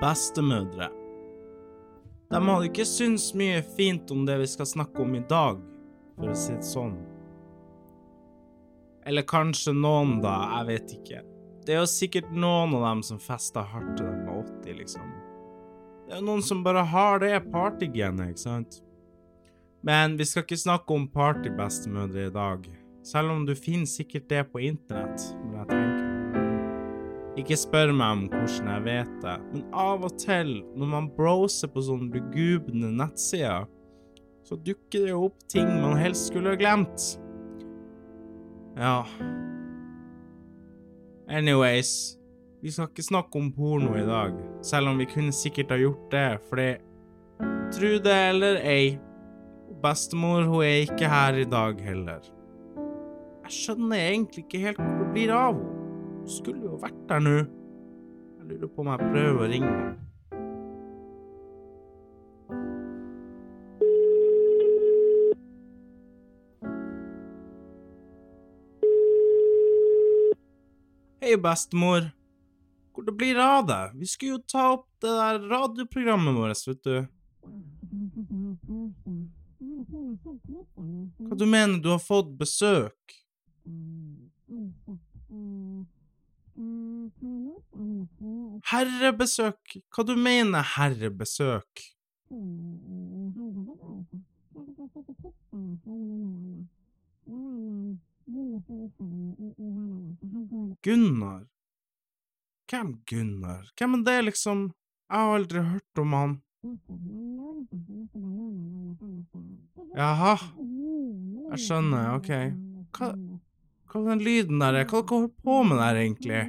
bestemødre. De hadde ikke syntes mye fint om det vi skal snakke om i dag, for å si det sånn. Eller kanskje noen, da, jeg vet ikke. Det er jo sikkert noen av dem som fester hardt til de er 80, liksom. Det er jo noen som bare har det partygenet, ikke sant? Men vi skal ikke snakke om partybestemødre i dag, selv om du finner sikkert det på internett, tenke. Ikke spør meg om hvordan jeg vet det, men av og til, når man broser på sånne begubende nettsider, så dukker det jo opp ting man helst skulle ha glemt. Ja. Anyways, vi skal ikke snakke om porno i dag, selv om vi kunne sikkert ha gjort det, fordi Tru det eller ei, bestemor hun er ikke her i dag heller. Jeg skjønner egentlig ikke helt hvor det blir av henne. Skulle jo vært der nå. Jeg lurer på om jeg prøver å ringe henne. Hei, bestemor. Hvor det blir av deg? Vi skulle jo ta opp det der radioprogrammet vårt, vet du. Hva du mener du har fått besøk? Herrebesøk? Hva du mener herrebesøk? Gunnar? Hvem Gunnar? Hvem er det, liksom? Jeg har aldri hørt om han. Jaha. Jeg skjønner, ok. Hva, hva er den lyden der er? Hva dere holder på med der, egentlig?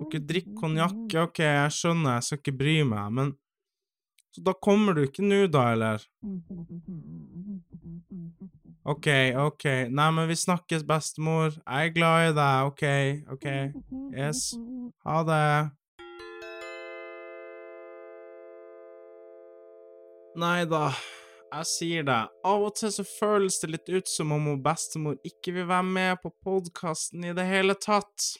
Dere drikker konjakk, ok, jeg skjønner, jeg skal ikke bry meg, men Så da kommer du ikke nå, da, eller? OK, OK. Nei, men vi snakkes, bestemor. Jeg er glad i deg, OK, OK. Yes. Ha det. Nei da, jeg sier det. Av og til så føles det litt ut som om hun bestemor ikke vil være med på podkasten i det hele tatt.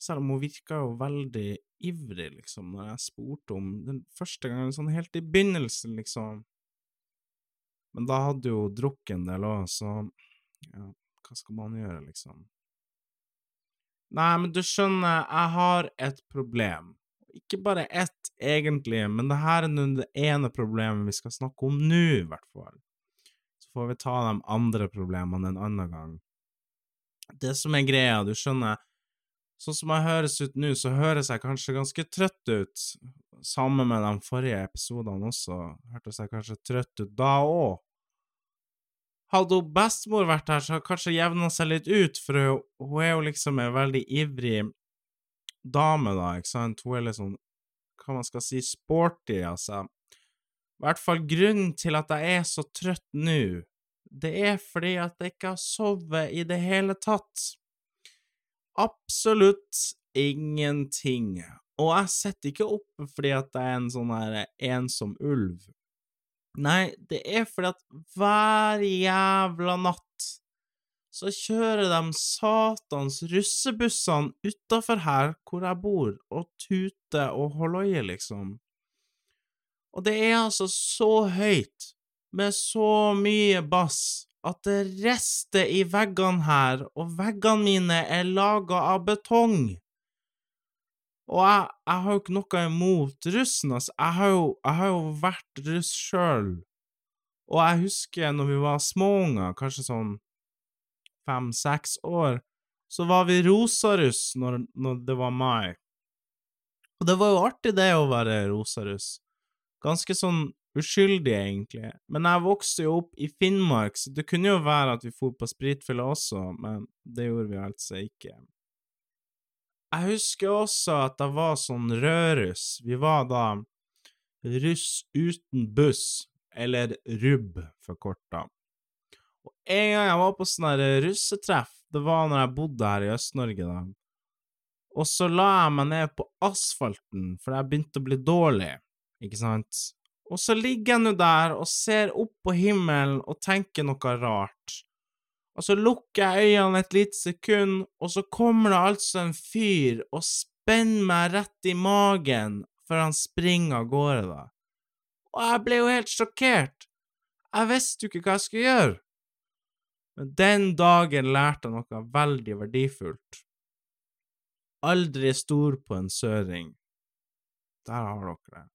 Selv om hun virka jo veldig ivrig, liksom, når jeg spurte om den første gangen, sånn helt i begynnelsen, liksom. Men da hadde hun drukket en del òg, så ja, hva skal man gjøre, liksom? Nei, men du skjønner, jeg har et problem. Ikke bare ett, egentlig, men det her er det ene problemet vi skal snakke om nå, i hvert fall. Så får vi ta de andre problemene en annen gang. Det som er greia, du skjønner, sånn som jeg høres ut nå, så høres jeg kanskje ganske trøtt ut, sammen med de forrige episodene også, hørtes jeg kanskje trøtt ut da òg. Hadde hun bestemor vært her, så hadde kanskje jevna seg litt ut, for hun, er jo liksom en veldig ivrig dame, da, ikke sant, hun er litt sånn, hva man skal si, sporty, altså. I hvert fall grunnen til at jeg er så trøtt nå, det er fordi at jeg ikke har sovet i det hele tatt. Absolutt ingenting. Og jeg sitter ikke oppe fordi at jeg er en sånn her ensom ulv. Nei, det er fordi at hver jævla natt så kjører de satans russebussene utafor her hvor jeg bor, og tuter og holder liksom. Og det er altså så høyt, med så mye bass, at det rister i veggene her, og veggene mine er laga av betong. Og jeg, jeg, har jo ikke noe imot russen, altså. Jeg har jo, jeg har jo vært russ sjøl. Og jeg husker når vi var småunger, kanskje sånn fem-seks år, så var vi rosaruss når, når det var mai. Og det var jo artig, det, å være rosaruss. Ganske sånn uskyldig, egentlig. Men jeg vokste jo opp i Finnmark, så det kunne jo være at vi for på spritfylla også, men det gjorde vi altså ikke. Jeg husker også at det var sånn rødruss. Vi var da russ uten buss, eller rubb forkorta. Og en gang jeg var på sånn der russetreff, det var når jeg bodde her i Øst-Norge, da. Og så la jeg meg ned på asfalten, for jeg begynte å bli dårlig, ikke sant? Og så ligger jeg nå der og ser opp på himmelen og tenker noe rart. Og så lukker jeg øynene et lite sekund, og så kommer det altså en fyr og spenner meg rett i magen før han springer av gårde, da. Og jeg ble jo helt sjokkert. Jeg visste jo ikke hva jeg skulle gjøre. Men den dagen lærte jeg noe veldig verdifullt. Aldri stor på en søring. Der har dere det.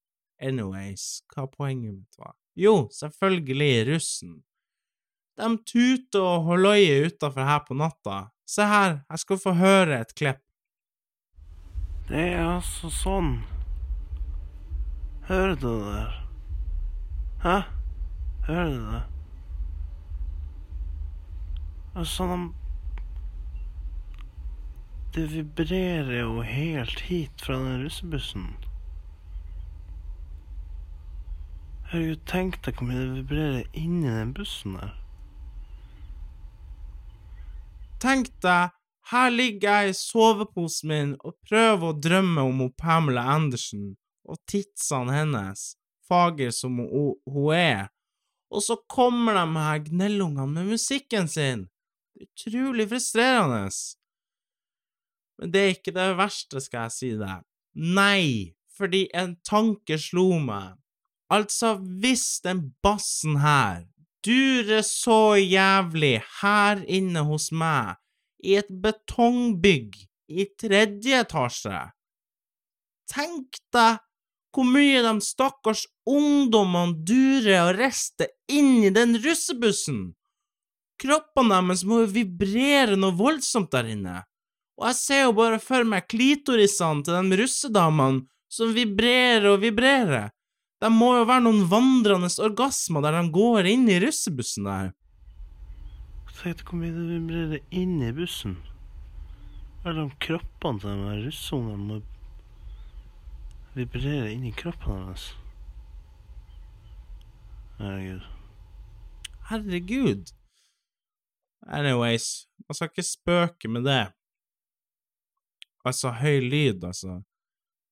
Anyways, hva poenget mitt var? Jo, selvfølgelig russen. De tuter og holøyer utafor her på natta. Se her, jeg skal få høre et klipp. Det er altså sånn. Hører du det der? Hæ? Hører du det? Altså, de Det vibrerer jo helt hit fra den russebussen. Herregud, tenk deg hvor mye det vibrerer inni den bussen der. Tenk deg, her ligger jeg i soveposen min og prøver å drømme om hun Pamela Andersen og titsene hennes, fager som hun, hun er, og så kommer de her gnellungene med musikken sin. Det er utrolig frustrerende. Men det er ikke det verste, skal jeg si deg. Nei, fordi en tanke slo meg. Altså, hvis den bassen her durer så jævlig her inne hos meg, i et betongbygg i tredje etasje Tenk deg hvor mye de stakkars ungdommene durer og rister inn i den russebussen! Kroppene deres må jo vibrere noe voldsomt der inne, og jeg ser jo bare for meg klitorisene til de russedamene som vibrerer og vibrerer. Det må jo være noen vandrende orgasmer der de går inn i russebussen der. Tenk hvor mye det vibrerer inn i bussen. Alle om kroppene til de russeungene må vibrere inni kroppene deres. Herregud. Herregud. Anyways, man skal ikke spøke med det. Altså, høy lyd, altså.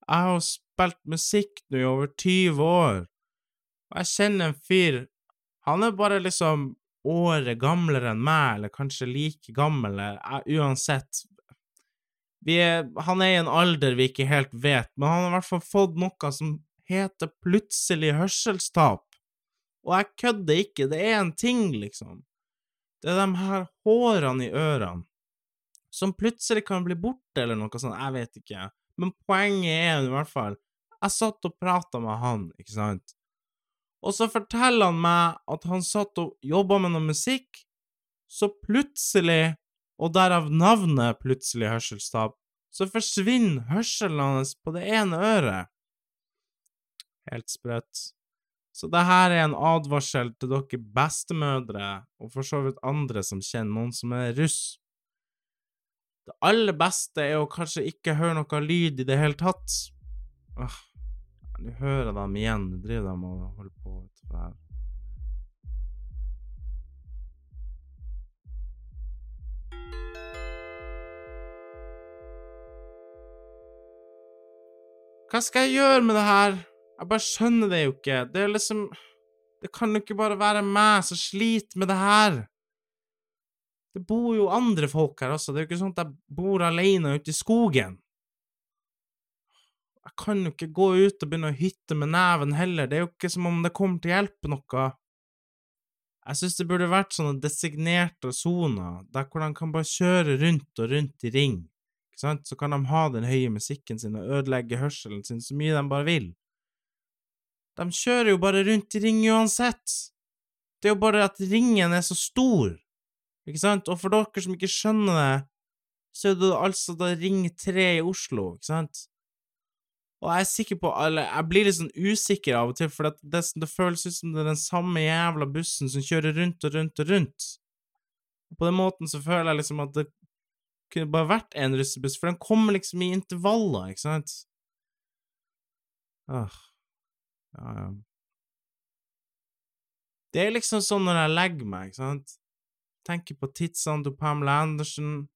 Jeg har jo spilt musikk nå i over 20 år, og jeg kjenner en fyr Han er bare liksom året gamlere enn meg, eller kanskje like gammel, eller uansett. Er, han er i en alder vi ikke helt vet, men han har i hvert fall fått noe som heter plutselig hørselstap. Og jeg kødder ikke, det er en ting, liksom. Det er de her hårene i ørene som plutselig kan bli borte, eller noe sånt, jeg vet ikke. Men poenget er i hvert fall Jeg satt og prata med han, ikke sant, og så forteller han meg at han satt og jobba med noe musikk, så plutselig, og derav navnet plutselig hørselstap, så forsvinner hørselen hans på det ene øret. Helt sprøtt. Så det her er en advarsel til dere bestemødre, og for så vidt andre som kjenner noen som er russ. Det aller beste er å kanskje ikke høre noe lyd i det hele tatt. Åh, Nå hører jeg dem igjen. Nå driver de og holder på utenfor her. Hva skal jeg gjøre med det her? Jeg bare skjønner det jo ikke. Det er liksom Det kan jo ikke bare være meg som sliter med det her. Det bor jo andre folk her også, det er jo ikke sånn at jeg bor alene ute i skogen. Jeg kan jo ikke gå ut og begynne å hytte med neven heller, det er jo ikke som om det kommer til å hjelpe noe. Jeg synes det burde vært sånne designerte soner, der hvor de kan bare kjøre rundt og rundt i ring, ikke sant, så kan de ha den høye musikken sin og ødelegge hørselen sin så mye de bare vil. De kjører jo bare rundt i ring uansett. Det er jo bare at ringen er så stor, ikke sant, og for dere som ikke skjønner det, så er det altså da Ring 3 i Oslo, ikke sant? Og jeg er sikker på alle Jeg blir litt sånn usikker av og til, for det, det, føles ut som det er den samme jævla bussen som kjører rundt og rundt og rundt. Og på den måten så føler jeg liksom at det kunne bare vært én russebuss, for den kommer liksom i intervaller, ikke sant? Åh. Ja. Det er liksom sånn når jeg legger meg, ikke sant? Tenker på tidsene til Pamela Andersen,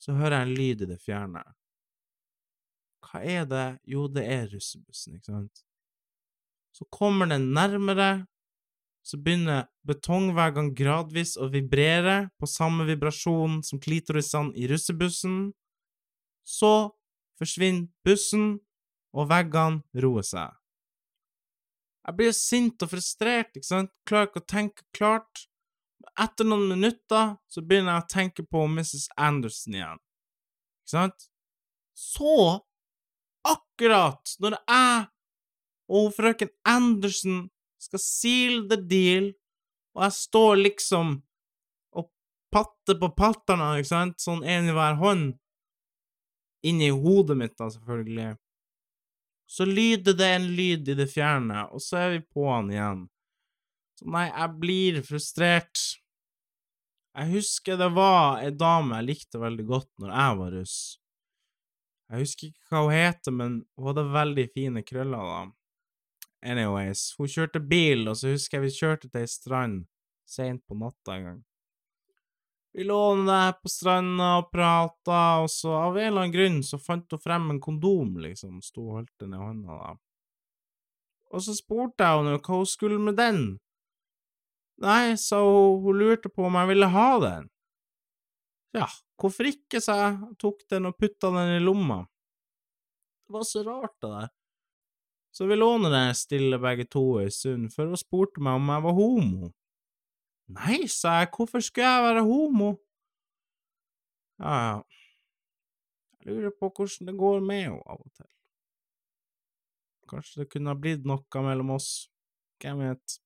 så hører jeg en lyd i det fjerne. Hva er det? Jo, det er russebussen, ikke sant? Så kommer den nærmere, så begynner betongveggene gradvis å vibrere på samme vibrasjon som klitorisene i russebussen. Så forsvinner bussen, og veggene roer seg. Jeg blir sint og frustrert, ikke sant, klarer ikke å tenke klart. Etter noen minutter så begynner jeg å tenke på Mrs. Anderson igjen, ikke sant? Så, akkurat når jeg og frøken Anderson skal seal the deal, og jeg står liksom og patter på patterne, ikke sant, sånn en i hver hånd, inni hodet mitt, da, selvfølgelig, så lyder det en lyd i det fjerne, og så er vi på han igjen. Så nei, jeg blir frustrert. Jeg husker det var ei dame jeg likte veldig godt når jeg var russ. Jeg husker ikke hva hun heter, men hun hadde veldig fine krøller, da. Anyways, hun kjørte bil, og så husker jeg vi kjørte til ei strand seint på natta en gang. Vi lå der på stranda og prata, og så av en eller annen grunn så fant hun frem en kondom, liksom, sto og holdt den i hånda, da. Og så spurte jeg henne hva hun skulle med den. Nei, sa hun, hun lurte på om jeg ville ha den. Ja, hvorfor ikke, sa jeg, tok den og putta den i lomma. Det var så rart, det der. Så vi lå nå stille begge to ei stund, før hun spurte meg om jeg var homo. Nei, sa jeg, hvorfor skulle jeg være homo? Ja, ja, jeg lurer på hvordan det går med henne av og til. Kanskje det kunne ha blitt noe mellom oss, hvem vet.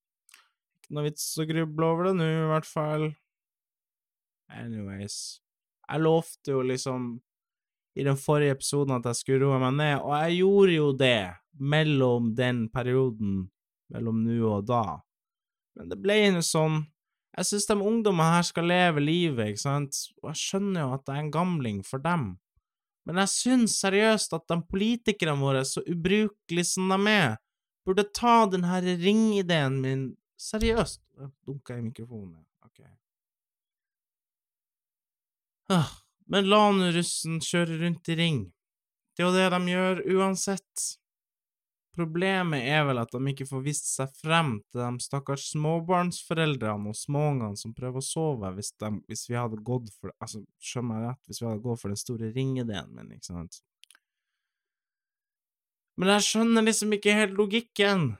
Ikke noe vits å gruble over det nå, i hvert fall. Anyways, jeg lovte jo liksom i den forrige episoden at jeg skulle roe meg ned, og jeg gjorde jo det mellom den perioden, mellom nå og da. Men det ble nå sånn. Jeg synes de ungdommene her skal leve livet, ikke sant, og jeg skjønner jo at jeg er en gamling for dem. Men jeg synes seriøst at de politikerne våre, så ubrukelige som de er, burde ta den her ringideen min seriøst. Dunka i mikrofonen, ok. Men la nå russen kjøre rundt i ring. Det er jo det de gjør uansett. Problemet er vel at de ikke får vist seg frem til de stakkars småbarnsforeldrene og småungene som prøver å sove, hvis, de, hvis vi hadde gått for Altså, skjønner meg rett, hvis vi hadde gått for den store ringideen min, ikke sant? Men jeg skjønner liksom ikke helt logikken.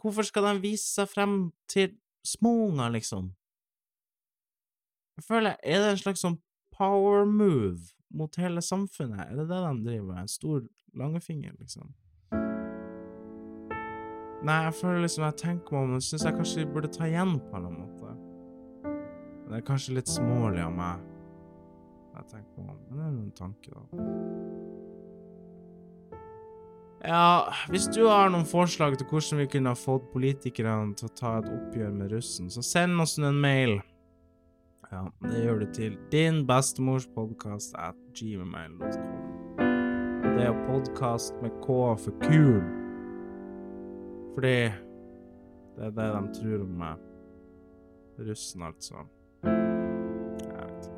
Hvorfor skal de vise seg frem til småunger, liksom? Jeg føler, er det en slags sånn power move mot hele samfunnet? Er det det de driver med? En stor langefinger, liksom? Nei, jeg føler liksom jeg tenker meg om, og syns jeg kanskje burde ta igjen på en måte. Det er kanskje litt smålig av meg. Jeg tenker meg om, men det er jo en tanke, da. Ja, hvis du har noen forslag til hvordan vi kunne ha fått politikerne til å ta et oppgjør med russen, så send oss en mail. Ja, det gjør du til din bestemors podkast at gmail.com. Det er podkast med K for kul. Fordi det er det de tror om meg. Russen, altså. Jeg vet.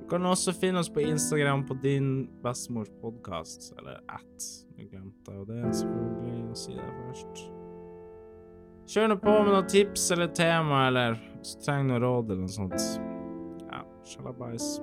Du kan også finne oss på Instagram på din bestemors podkast, eller at. Jeg glemte jo det, selvfølgelig, å si det først. Kjør nå på med noen tips eller tema, eller hvis du trenger noe råd eller noe sånt. Ja, sjalabais.